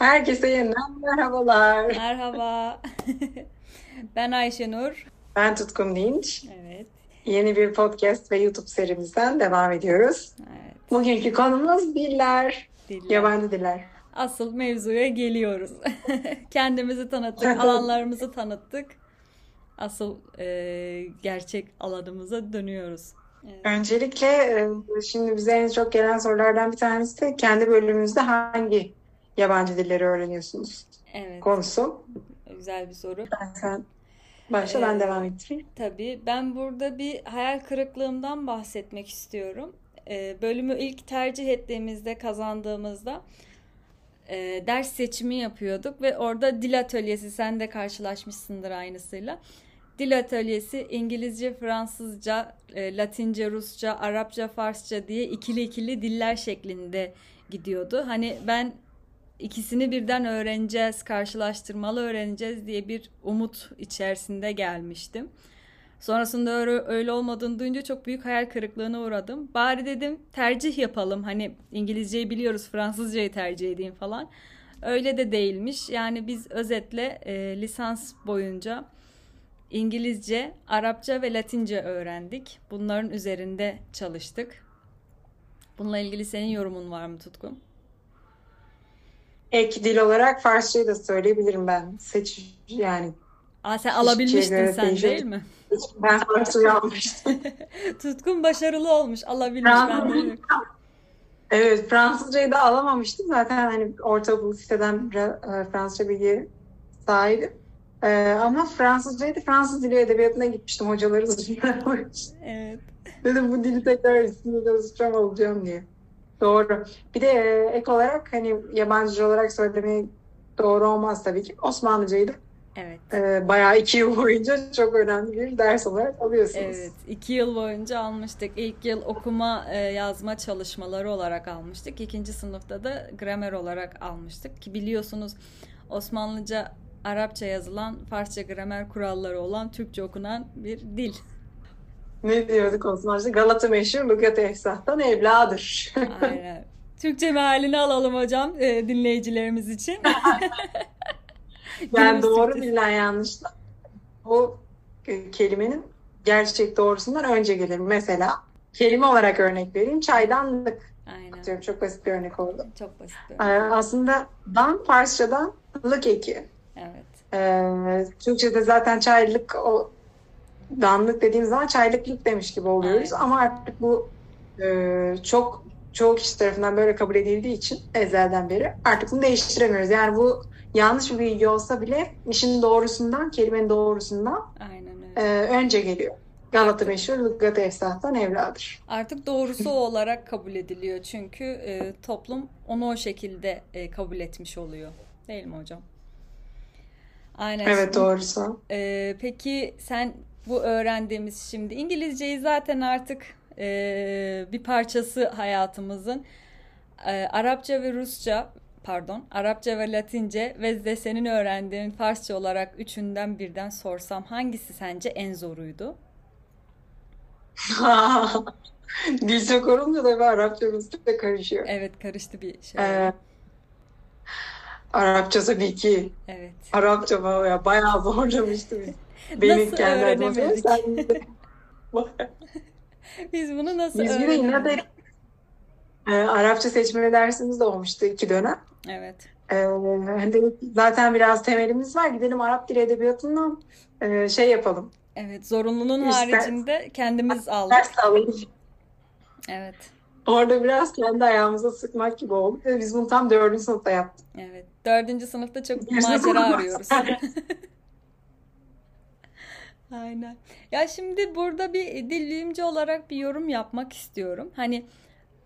Herkese yeniden merhabalar. Merhaba. ben Ayşenur. Ben Tutkun Dinç. Evet. Yeni bir podcast ve YouTube serimizden devam ediyoruz. Evet. Bugünkü konumuz diller. Diller. Yabancı diller. Asıl mevzuya geliyoruz. Kendimizi tanıttık, alanlarımızı tanıttık. Asıl e, gerçek alanımıza dönüyoruz. Evet. Öncelikle e, şimdi bize en çok gelen sorulardan bir tanesi de kendi bölümümüzde hangi yabancı dilleri öğreniyorsunuz Evet. konusu. Güzel bir soru. Ben sen başla ben Ee, devam ettireyim. Tabii ben burada bir hayal kırıklığımdan bahsetmek istiyorum. Ee, bölümü ilk tercih ettiğimizde, kazandığımızda e, ders seçimi yapıyorduk ve orada dil atölyesi, sen de karşılaşmışsındır aynısıyla. Dil atölyesi İngilizce, Fransızca, e, Latince, Rusça, Arapça, Farsça diye ikili ikili diller şeklinde gidiyordu. Hani ben ikisini birden öğreneceğiz, karşılaştırmalı öğreneceğiz diye bir umut içerisinde gelmiştim. Sonrasında öyle, olmadığını duyunca çok büyük hayal kırıklığına uğradım. Bari dedim tercih yapalım. Hani İngilizceyi biliyoruz, Fransızcayı tercih edeyim falan. Öyle de değilmiş. Yani biz özetle e, lisans boyunca İngilizce, Arapça ve Latince öğrendik. Bunların üzerinde çalıştık. Bununla ilgili senin yorumun var mı Tutkun? Ek dil olarak Farsçayı da söyleyebilirim ben. Seç yani Aa, sen alabilmiştin sen değişiyor. değil mi? Ben Farsçayı almıştım. Tutkun başarılı olmuş. Alabilmiş ben de. yok. Evet, Fransızcayı da alamamıştım. Zaten hani ortaokul siteden biraz, e, Fransızca bilgi sahibim. E, ama Fransızcayı da Fransız dili edebiyatına gitmiştim hocaları zorlamış. Evet. Dedim bu dili tekrar üstünde çalışacağım olacağım diye. Doğru. Bir de e, ek olarak hani yabancı olarak söylemeyi doğru olmaz tabii ki. Osmanlıcayı da Evet. e, bayağı iki yıl boyunca çok önemli bir ders olarak alıyorsunuz. Evet. iki yıl boyunca almıştık. İlk yıl okuma e, yazma çalışmaları olarak almıştık. İkinci sınıfta da gramer olarak almıştık. Ki biliyorsunuz Osmanlıca Arapça yazılan, Farsça gramer kuralları olan, Türkçe okunan bir dil. Ne diyorduk Osmanlıca? Galata meşhur, lügat-ı efsahtan evladır. Aynen. Türkçe mealini alalım hocam e, dinleyicilerimiz için. Yani doğru bilinen yanlışla o kelimenin gerçek doğrusundan önce gelir. Mesela kelime olarak örnek vereyim. Çaydanlık Aynen. diyorum. Çok basit bir örnek oldu. Çok basit. bir Ee, aslında dan Farsçadan lık eki. Evet. Ee, Türkçe'de zaten çaylık o danlık dediğimiz zaman çaylıklık demiş gibi oluyoruz. Aynen. Ama artık bu e, çok çoğu kişi tarafından böyle kabul edildiği için ezelden beri artık bunu değiştiremiyoruz. Yani bu yanlış bir bilgi olsa bile işin doğrusundan, kelimenin doğrusundan Aynen öyle. e, önce geliyor. Galata meşhur, lügat-ı efsahtan evladır. Artık doğrusu olarak kabul ediliyor. Çünkü e, toplum onu o şekilde e, kabul etmiş oluyor. Değil mi hocam? Aynen. Evet Şimdi, doğrusu. e, peki sen bu öğrendiğimiz şimdi İngilizceyi zaten artık e, bir parçası hayatımızın. E, Arapça ve Rusça pardon Arapça ve Latince ve de senin öğrendiğin Farsça olarak üçünden birden sorsam hangisi sence en zoruydu? Dil çok olunca da Arapça Rusça karışıyor. Evet karıştı bir şey. Ee, Arapça tabii ki. Evet. Arapça bayağı, bayağı zorlamıştı bizi. Benim Nasıl kendi öğrenemedik? Biz bunu nasıl Biz de yine öğrenemedik? de e, Arapça seçmeli dersimiz de olmuştu iki dönem. Evet. E, hani de zaten biraz temelimiz var. Gidelim Arap Dili Edebiyatı'ndan e, şey yapalım. Evet. Zorunluluğun İşte- haricinde kendimiz aldık. Ders alalım. Evet. Orada biraz kendi ayağımıza sıkmak gibi oldu. Biz bunu tam dördüncü sınıfta yaptık. Evet. Dördüncü sınıfta çok macera arıyoruz. Aynen. Ya şimdi burada bir dillimci olarak bir yorum yapmak istiyorum. Hani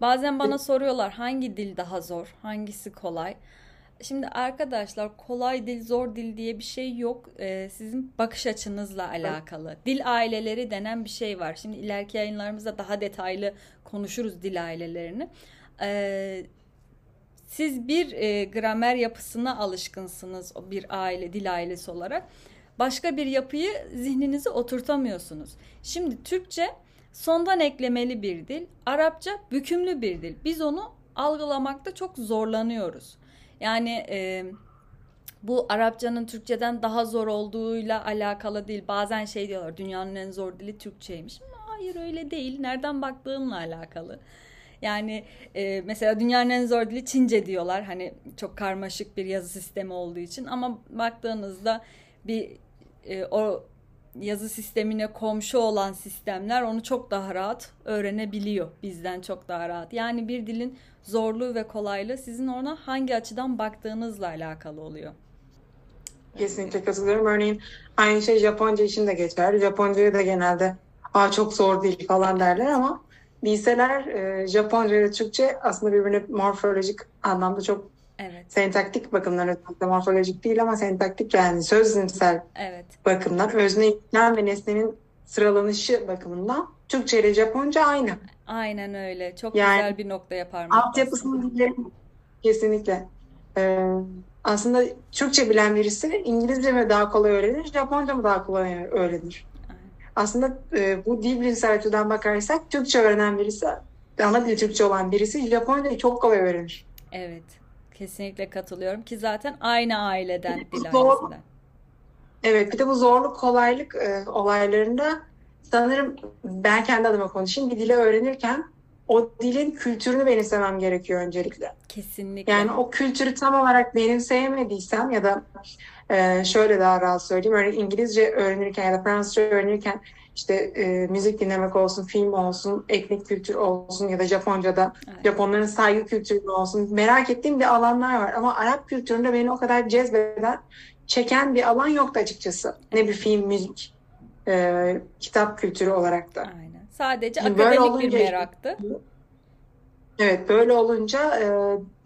bazen bana soruyorlar hangi dil daha zor, hangisi kolay? Şimdi arkadaşlar kolay dil, zor dil diye bir şey yok. Ee, sizin bakış açınızla alakalı. Dil aileleri denen bir şey var. Şimdi ileriki yayınlarımızda daha detaylı konuşuruz dil ailelerini. Ee, siz bir e, gramer yapısına alışkınsınız o bir aile, dil ailesi olarak. Başka bir yapıyı zihninize oturtamıyorsunuz. Şimdi Türkçe sondan eklemeli bir dil, Arapça bükümlü bir dil. Biz onu algılamakta çok zorlanıyoruz. Yani e, bu Arapçanın Türkçeden daha zor olduğuyla alakalı değil. Bazen şey diyorlar dünyanın en zor dili Türkçeymiş. Hayır öyle değil. Nereden baktığınla alakalı. Yani e, mesela dünyanın en zor dili Çince diyorlar. Hani çok karmaşık bir yazı sistemi olduğu için ama baktığınızda bir e, o yazı sistemine komşu olan sistemler onu çok daha rahat öğrenebiliyor bizden çok daha rahat. Yani bir dilin zorluğu ve kolaylığı sizin ona hangi açıdan baktığınızla alakalı oluyor. Kesinlikle katılıyorum. Örneğin aynı şey Japonca için de geçer. Japonca'ya da genelde Aa, çok zor değil falan derler ama bilseler e, Japonca ile Türkçe aslında birbirine morfolojik anlamda çok Evet. sentaktik bakımdan özellikle morfolojik değil ama sentaktik yani sözlümsel Evet. bakımdan özne yüklem ve nesnenin sıralanışı bakımından Türkçe ile Japonca aynı. Aynen öyle. Çok Yani güzel bir noktaya parmak bastın. altyapısını dillerin kesinlikle. Ee, aslında Türkçe bilen birisi İngilizce mi daha kolay öğrenir, Japonca mı daha kolay öğrenir? Aynen. Aslında e, bu dil bilimsel açıdan bakarsak Türkçe öğrenen birisi, ana dili Türkçe olan birisi Japoncayı çok kolay öğrenir. Evet. Kesinlikle katılıyorum ki zaten aynı aileden, dil zor, evet bir de bu zorluk kolaylık e, olaylarında sanırım ben kendi adıma konuşayım bir dili öğrenirken o dilin kültürünü benimsemem gerekiyor öncelikle. Kesinlikle. Yani o kültürü tam olarak benimseyemediysem ya da e, şöyle daha rahat söyleyeyim. Örneğin İngilizce öğrenirken ya da Fransızca öğrenirken işte e, müzik dinlemek olsun, film olsun, etnik kültür olsun ya da Japonca'da Evet. Japonların saygı kültürü olsun. Merak ettiğim bir alanlar var ama Arap kültüründe beni o kadar cezbeden, çeken bir alan yoktu açıkçası. Ne bir film, müzik, e, kitap kültürü olarak da. Aynen. Sadece böyle akademik bir olunca meraktı. Evet, böyle olunca e,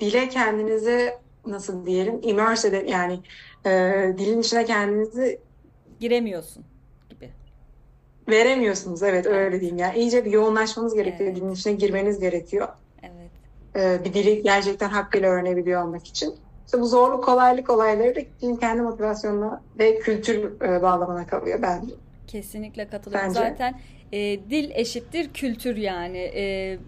dile kendinizi nasıl diyelim immerse edip yani e, dilin içine kendinizi Giremiyorsun. Veremiyorsunuz. Evet, öyle diyeyim. Yani iyice bir yoğunlaşmanız gerekiyor. Evet. Dilin içine girmeniz gerekiyor. Evet. E, bir dili gerçekten hakkıyla öğrenebiliyor olmak için. İşte bu zorluk, kolaylık olayları da kişinin kendi motivasyonuna ve kültür e, bağlamına kalıyor bence. Kesinlikle katılıyorum. Bence. Zaten e, dil eşittir kültür yani. E,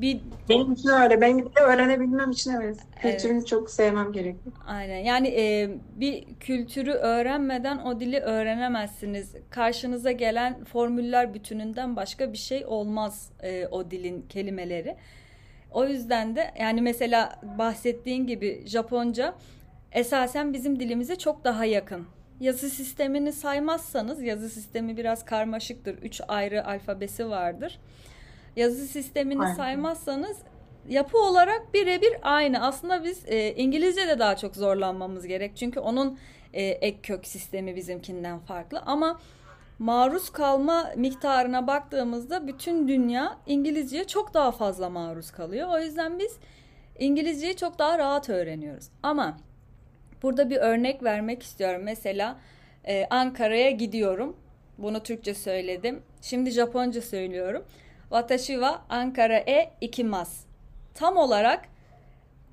bir Benim için öyle. Ben de öğrenebilmem için evet. evet. Kültürünü çok sevmem gerekiyor. Aynen. Yani e, bir kültürü öğrenmeden o dili öğrenemezsiniz. Karşınıza gelen formüller bütününden başka bir şey olmaz e, o dilin kelimeleri. O yüzden de yani mesela bahsettiğin gibi Japonca esasen bizim dilimize çok daha yakın. Yazı sistemini saymazsanız yazı sistemi biraz karmaşıktır. Üç ayrı alfabesi vardır. Yazı sistemini Aynen. saymazsanız yapı olarak birebir aynı. Aslında biz e, İngilizce'de daha çok zorlanmamız gerek. Çünkü onun e, ek kök sistemi bizimkinden farklı. Ama maruz kalma miktarına baktığımızda bütün dünya İngilizceye çok daha fazla maruz kalıyor. O yüzden biz İngilizceyi çok daha rahat öğreniyoruz. Ama burada bir örnek vermek istiyorum. Mesela e, Ankara'ya gidiyorum. Bunu Türkçe söyledim. Şimdi Japonca söylüyorum. Watashi wa Ankara e ikimasu. Tam olarak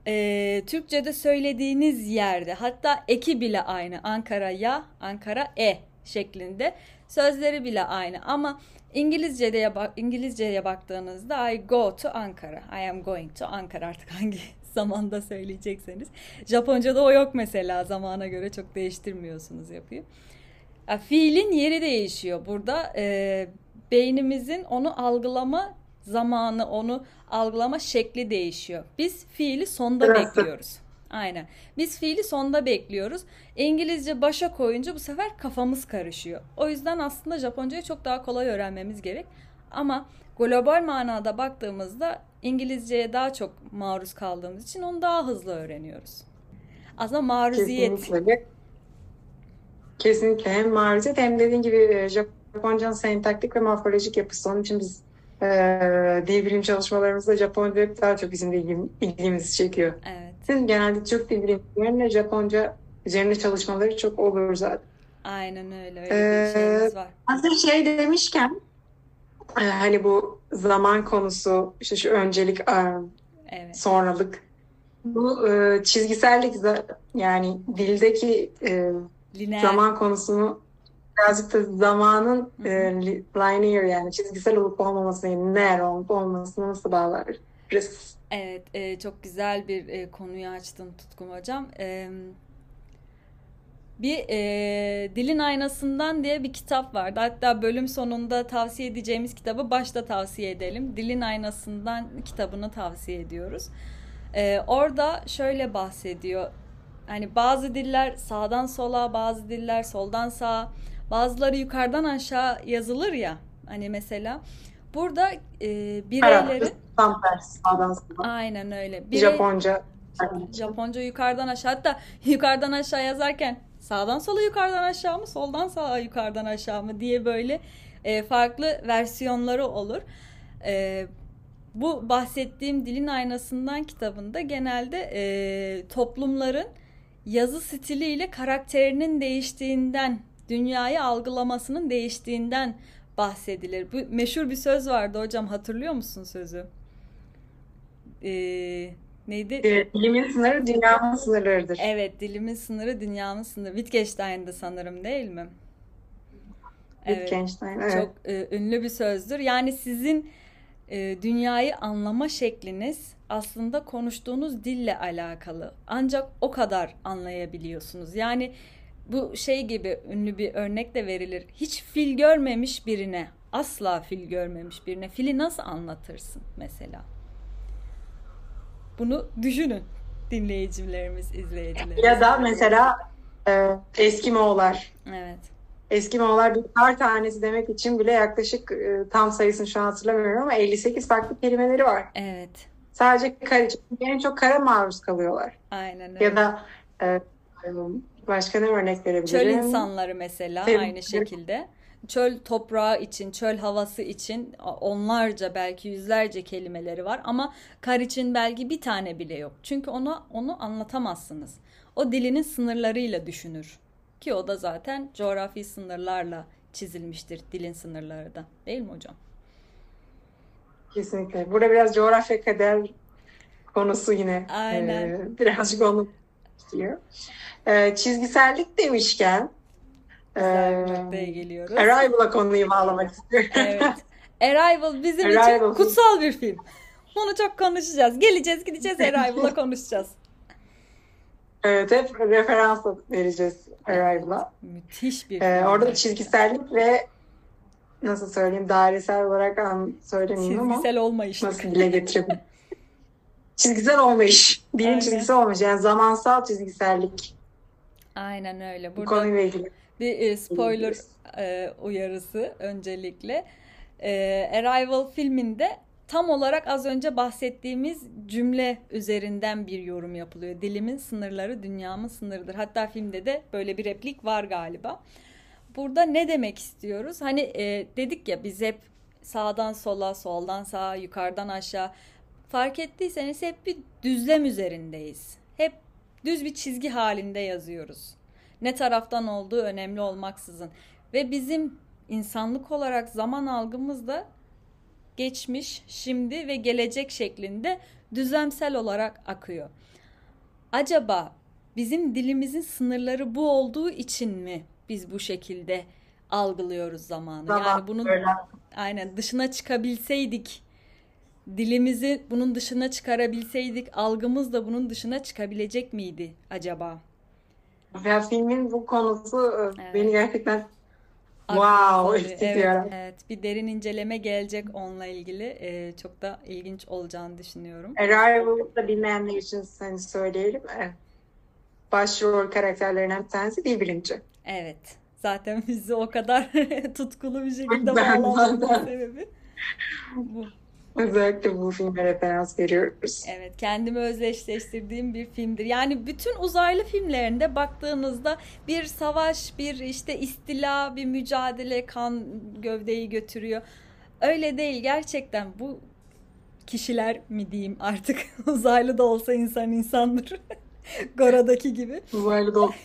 e, Türkçe'de söylediğiniz yerde hatta eki bile aynı. Ankara ya, Ankara e şeklinde. Sözleri bile aynı ama İngilizce'ye bak İngilizce'ye baktığınızda I go to Ankara. I am going to Ankara artık hangi zamanda söyleyecekseniz. Japonca'da o yok mesela zamana göre çok değiştirmiyorsunuz yapıyı. Ya, fiilin yeri değişiyor. Burada e, beynimizin onu algılama zamanı, onu algılama şekli değişiyor. Biz fiili sonda bekliyoruz. Aynen. Biz fiili sonda bekliyoruz. İngilizce başa koyunca bu sefer kafamız karışıyor. O yüzden aslında Japoncayı çok daha kolay öğrenmemiz gerek. Ama global manada baktığımızda İngilizceye daha çok maruz kaldığımız için onu daha hızlı öğreniyoruz. Aslında maruziyet. Kesinlikle. Kesinlikle hem maruziyet hem dediğin gibi e, Japonca'nın sentaktik ve morfolojik yapısı. Onun için biz e, dil bilim çalışmalarımızda Japonca hep daha çok bizim de ilgim, ilgimizi çekiyor. Evet. Sizin genelde Türk dil bilimlerinde Japonca üzerinde çalışmaları çok olur zaten. Aynen öyle. Öyle bir şeyimiz var. Hazır şey demişken e, hani bu zaman konusu işte şu öncelik e, Evet. sonralık bu e, çizgisellik yani dildeki e, Lineer. zaman konusunu birazcık da zamanın e, linear yani çizgisel olup olmamasını, lineer olup olmamasını nasıl bağlar? Evet, e, çok güzel bir e, konuyu açtın Tutkum Hocam. E, bir e, Dilin Aynasından diye bir kitap vardı. Hatta bölüm sonunda tavsiye edeceğimiz kitabı başta tavsiye edelim. Dilin Aynasından kitabını tavsiye ediyoruz. E, orada şöyle bahsediyor. Hani bazı diller sağdan sola, bazı diller soldan sağa, bazıları yukarıdan aşağı yazılır ya. Hani mesela burada e, bireyleri tam tersi sağdan sola. Aynen öyle. Birey, Japonca Japonca yukarıdan aşağı. Hatta yukarıdan aşağı yazarken sağdan sola yukarıdan aşağı mı, soldan sağa yukarıdan aşağı mı diye böyle e, farklı versiyonları olur. E, bu bahsettiğim Dilin Aynasından kitabında genelde e, toplumların yazı stiliyle karakterinin değiştiğinden, dünyayı algılamasının değiştiğinden bahsedilir. Bu meşhur bir söz vardı hocam hatırlıyor musun sözü? Ee, neydi? E, dilimin sınırı dünyanın sınırlarıdır. Evet, dilimin sınırı dünyanın sınırı. Wittgenstein'dı sanırım değil mi? Evet, Wittgenstein, evet. Çok e, ünlü bir sözdür. Yani sizin e, dünyayı anlama şekliniz aslında konuştuğunuz dille alakalı. Ancak o kadar anlayabiliyorsunuz. Yani bu şey gibi ünlü bir örnek de verilir. Hiç fil görmemiş birine, asla fil görmemiş birine fili nasıl anlatırsın mesela? Bunu düşünün dinleyicilerimiz, izleyicilerimiz. Ya da mesela e. Evet. Eskimoğullar bir kar tanesi demek için bile yaklaşık e, tam sayısını şu an hatırlamıyorum ama 58 farklı kelimeleri var. Evet. Sadece kar için. En çok kara maruz kalıyorlar. Aynen öyle. Ya da e, başka ne örnek verebilirim? Çöl insanları mesela evet. aynı şekilde. Çöl toprağı için, çöl havası için onlarca belki yüzlerce kelimeleri var ama kar için belki bir tane bile yok. Çünkü onu onu anlatamazsınız. O dilinin sınırlarıyla düşünür. Ki o da zaten coğrafi sınırlarla çizilmiştir dilin sınırları da. Değil mi hocam? Kesinlikle. Burada biraz coğrafya kader konusu yine. Aynen. E, birazcık onu istiyor. E, çizgisellik demişken Güzel bir noktaya geliyoruz. Arrival'a konuyu bağlamak istiyorum. Evet. Arrival bizim Arrival. için kutsal bir film. Bunu çok konuşacağız. Geleceğiz gideceğiz Arrival'a konuşacağız. Evet hep referans vereceğiz Arrival'a. Müthiş bir ee, Orada çizgisellik ve nasıl söyleyeyim dairesel olarak an söylemeyeyim ama çizgisel olmayış. Nasıl dile getirebilirim? çizgisel olmayış. Dilin Aynen. çizgisel olmayış. Yani zamansal çizgisellik. Aynen öyle. Burada... Bu konuyla ilgili bir e, spoiler e, uyarısı öncelikle. E, Arrival filminde tam olarak az önce bahsettiğimiz cümle üzerinden bir yorum yapılıyor. Dilimin sınırları dünyamın sınırıdır. Hatta filmde de böyle bir replik var galiba. Burada ne demek istiyoruz? Hani e, dedik ya biz hep sağdan sola, soldan sağa, yukarıdan aşağı. Fark ettiyseniz hep bir düzlem üzerindeyiz. Hep düz bir çizgi halinde yazıyoruz ne taraftan olduğu önemli olmaksızın. Ve bizim insanlık olarak zaman algımız da geçmiş, şimdi ve gelecek şeklinde düzlemsel olarak akıyor. Acaba bizim dilimizin sınırları bu olduğu için mi biz bu şekilde algılıyoruz zamanı? Zaman, yani bunun öyle. aynen dışına çıkabilseydik dilimizi bunun dışına çıkarabilseydik algımız da bunun dışına çıkabilecek miydi acaba? Ya filmin bu konusu e, evet. beni gerçekten wow evet, evet, bir derin inceleme gelecek onunla ilgili. Ee, çok da ilginç olacağını düşünüyorum. Arrival'ı da bilmeyenler için seni söyleyelim. Başrol karakterlerinden bir tanesi bir bilimci. Evet. Zaten bizi o kadar tutkulu bir şekilde bağlamamızın sebebi bu. Özellikle bu filme referans veriyoruz. Evet, kendimi özdeşleştirdiğim bir filmdir. Yani bütün uzaylı filmlerinde baktığınızda bir savaş, bir işte istila, bir mücadele, kan gövdeyi götürüyor. Öyle değil gerçekten bu kişiler mi diyeyim artık uzaylı da olsa insan insandır. Gora'daki gibi. Uzaylı da olsa.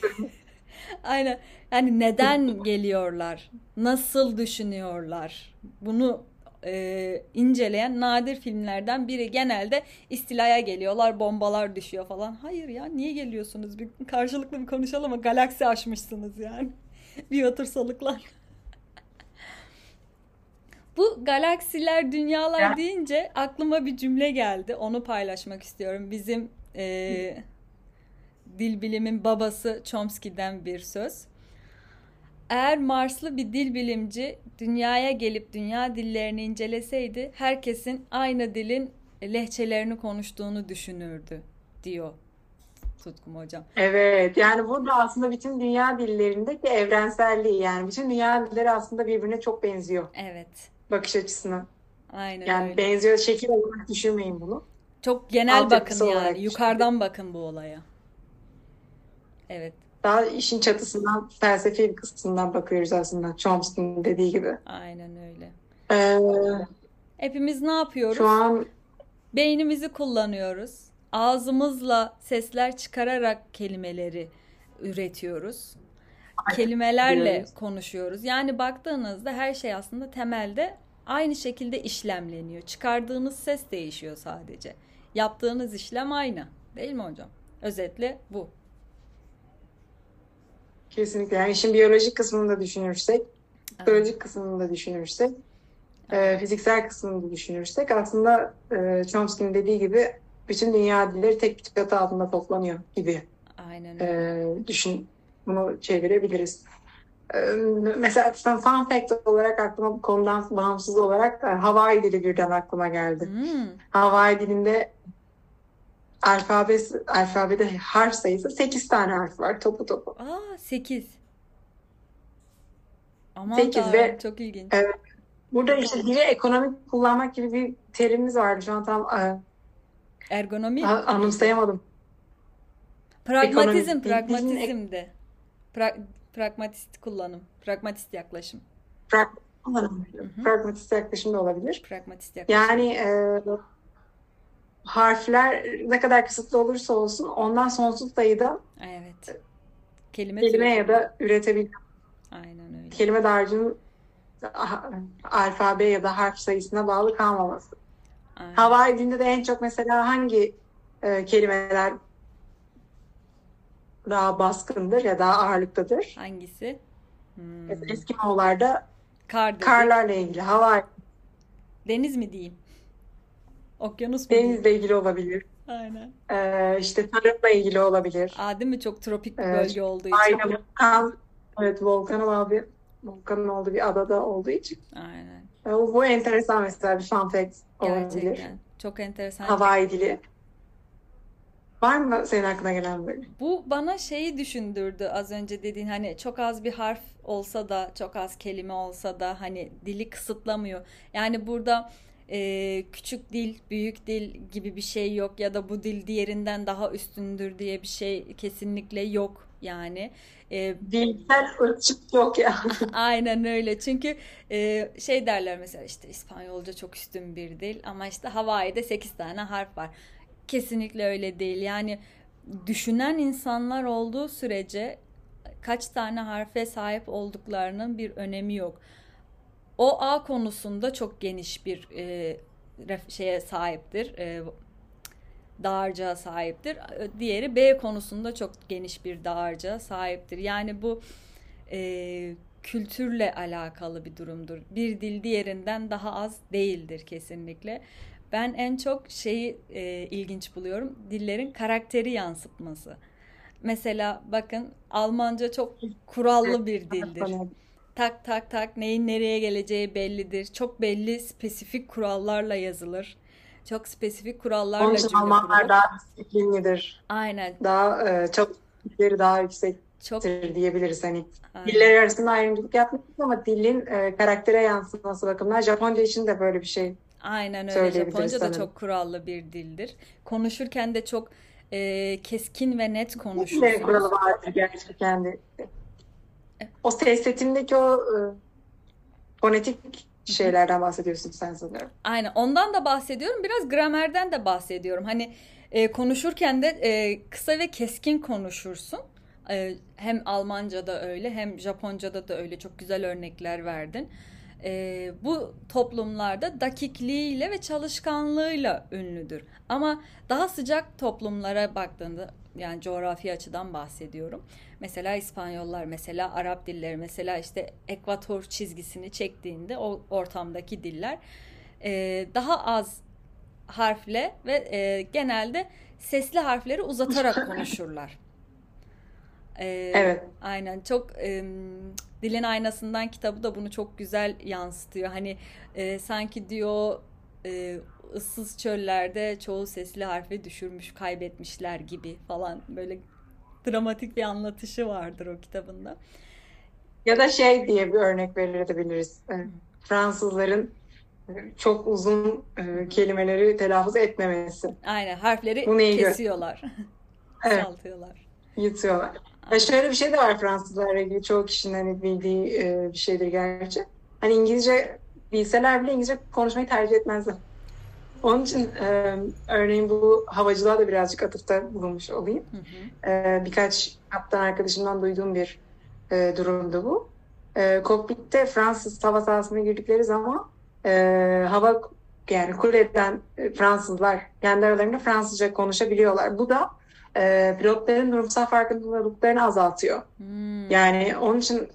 Aynen. Yani neden geliyorlar? Nasıl düşünüyorlar? Bunu e, inceleyen nadir filmlerden biri. Genelde istilaya geliyorlar, bombalar düşüyor falan. Hayır ya niye geliyorsunuz? Bir karşılıklı bir konuşalım mı? Galaksi aşmışsınız yani. bir otursalıklar. Bu galaksiler, dünyalar ya. deyince aklıma bir cümle geldi. Onu paylaşmak istiyorum. Bizim e, dil bilimin babası Chomsky'den bir söz. Eğer Marslı bir dil bilimci dünyaya gelip dünya dillerini inceleseydi herkesin aynı dilin lehçelerini konuştuğunu düşünürdü diyor Tutkum hocam. Evet yani burada aslında bütün dünya dillerindeki evrenselliği yani bütün dünya dilleri aslında birbirine çok benziyor. Evet. Bakış açısına. Aynen yani öyle. benziyor şekil olarak düşünmeyin bunu. Çok genel bakın yani yukarıdan bakın bu olaya. Evet. Daha işin çatısından felsefi bir kısmından bakıyoruz aslında Chomsky'nin dediği gibi. Aynen öyle. Ee, Hepimiz ne yapıyoruz? Şu an beynimizi kullanıyoruz. Ağzımızla sesler çıkararak kelimeleri üretiyoruz. Kelimelerle evet. konuşuyoruz. Yani baktığınızda her şey aslında temelde aynı şekilde işlemleniyor. Çıkardığınız ses değişiyor sadece. Yaptığınız işlem aynı. Değil mi hocam? Özetle bu. Kesinlikle. Yani işin biyolojik kısmını da düşünürsek, psikolojik kısmını da düşünürsek, e, fiziksel kısmını da düşünürsek aslında e, Chomsky'nin dediği gibi bütün dünya dilleri tek bir çatı altında toplanıyor gibi. Aynen E, düşün, bunu çevirebiliriz. E, mesela fun fact olarak aklıma bu konudan bağımsız olarak e, Hawaii dili birden aklıma geldi. Hmm. Hawaii dilinde alfabe alfabede harf sayısı 8 tane harf var topu topu. Aa 8. Aman 8 ve çok ilginç. Evet. Burada işte dili ekonomik kullanmak gibi bir terimimiz vardı. Şu an tam e, ergonomi anımsayamadım. Pragmatizm, Ekonomi, pragmatizm de. Pra, pragmatist kullanım, pragmatist yaklaşım. Kullanım. Pragmatist yaklaşım da olabilir. Pragmatist yaklaşım. Yani e, harfler ne kadar kısıtlı olursa olsun ondan sonsuz sayıda evet. kelime, kelime ya da üretebilir. Aynen öyle. Kelime dağarcığının alfabe ya da harf sayısına bağlı kalmaması. Aynen. Hawaii dilinde de en çok mesela hangi e, kelimeler daha baskındır ya daha ağırlıktadır? Hangisi? Hmm. Eskimoğullarda Kar karlarla ilgili. Hawaii. Deniz mi diyeyim? Okyanus mu? Denizle ilgili olabilir. Aynen. Ee, işte tarımla ilgili olabilir. Aa, değil mi? Çok tropik bir bölge evet. olduğu için. Aynen. Volkan, evet volkanın olduğu, volkanın olduğu bir adada olduğu için. Aynen. Bu, bu enteresan mesela bir fun fact olabilir. Gerçekten. Çok enteresan. Hawaii dili. Var mı senin aklına gelen böyle? Bu bana şeyi düşündürdü az önce dediğin hani çok az bir harf olsa da çok az kelime olsa da hani dili kısıtlamıyor. Yani burada e, küçük dil, büyük dil gibi bir şey yok ya da bu dil diğerinden daha üstündür diye bir şey kesinlikle yok yani. E, Dilsel ölçüt yok ya. aynen öyle çünkü e, şey derler mesela işte İspanyolca çok üstün bir dil ama işte Hawaii'de 8 tane harf var. Kesinlikle öyle değil yani düşünen insanlar olduğu sürece kaç tane harfe sahip olduklarının bir önemi yok o A konusunda çok geniş bir e, şeye sahiptir. E, dağarcığa sahiptir. Diğeri B konusunda çok geniş bir dağarcığa sahiptir. Yani bu e, kültürle alakalı bir durumdur. Bir dil diğerinden daha az değildir kesinlikle. Ben en çok şeyi e, ilginç buluyorum. Dillerin karakteri yansıtması. Mesela bakın Almanca çok kurallı bir dildir tak tak tak neyin nereye geleceği bellidir. Çok belli spesifik kurallarla yazılır. Çok spesifik kurallarla Onun için Almanlar kurulur. daha disiplinlidir. Aynen. Daha e, çok daha yüksektir Çok diyebiliriz. Hani Aynen. diller arasında ayrımcılık yapmıyoruz ama dilin e, karaktere yansıması bakımından Japonca için de böyle bir şey Aynen öyle. Japonca da çok kurallı bir dildir. Konuşurken de çok e, keskin ve net konuşursunuz. kuralı vardır gerçekten de. O ses setindeki o e, fonetik şeylerden bahsediyorsun sen sanıyorum. Aynen ondan da bahsediyorum. Biraz gramerden de bahsediyorum. Hani e, konuşurken de e, kısa ve keskin konuşursun. E, hem Almanca'da öyle hem Japonca'da da öyle. Çok güzel örnekler verdin. e, bu toplumlarda dakikliğiyle ve çalışkanlığıyla ünlüdür. Ama daha sıcak toplumlara baktığında yani coğrafi açıdan bahsediyorum. Mesela İspanyollar, mesela Arap dilleri, mesela işte ekvator çizgisini çektiğinde o ortamdaki diller e, daha az harfle ve e, genelde sesli harfleri uzatarak konuşurlar. Ee, evet. Aynen çok e, Dilin Aynasından kitabı da bunu çok güzel yansıtıyor. Hani e, sanki diyor e, ıssız çöllerde çoğu sesli harfi düşürmüş, kaybetmişler gibi falan böyle dramatik bir anlatışı vardır o kitabında. Ya da şey diye bir örnek verebiliriz. Fransızların çok uzun e, kelimeleri telaffuz etmemesi. Aynen harfleri Bu kesiyorlar. evet. Saltıyorlar. Yutuyorlar. Ya şöyle bir şey de var Fransızlarla ilgili çoğu kişinin hani bildiği e, bir şeydir gerçi. Hani İngilizce bilseler bile İngilizce konuşmayı tercih etmezler. Onun için e, örneğin bu havacılığa da birazcık atıfta bulunmuş olayım. Hı hı. E, birkaç kaptan arkadaşımdan duyduğum bir e, durumdu bu. E, kokpitte Fransız hava sahasına girdikleri zaman e, hava yani kuleden e, Fransızlar kendi aralarında Fransızca konuşabiliyorlar. Bu da e, pilotların durumsal farkındalıklarını azaltıyor. Hmm. Yani onun için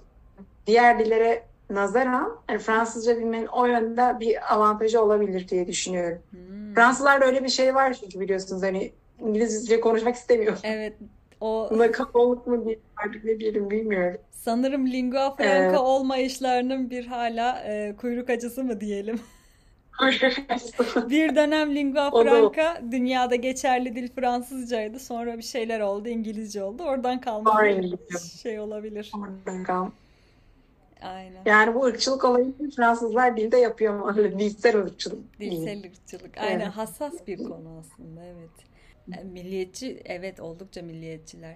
diğer dillere nazaran yani Fransızca bilmenin o yönde bir avantajı olabilir diye düşünüyorum. Hmm. Fransızlarda öyle bir şey var çünkü biliyorsunuz hani İngilizce konuşmak istemiyor. Evet. O Buna kapalılık mı diye artık ne diyelim bilmiyorum. Sanırım lingua franca ee, olmayışlarının bir hala e, kuyruk acısı mı diyelim. bir dönem lingua franca dünyada geçerli dil Fransızcaydı. Sonra bir şeyler oldu, İngilizce oldu. Oradan kalma şey olabilir. Oradan kalma. Aynen. Yani bu ırkçılık olayını Fransızlar dilde yapıyor mu? Dilsel ırkçılık. Dilsel ırkçılık. Aynen evet. hassas bir konu aslında evet. Milliyetçi evet oldukça milliyetçiler.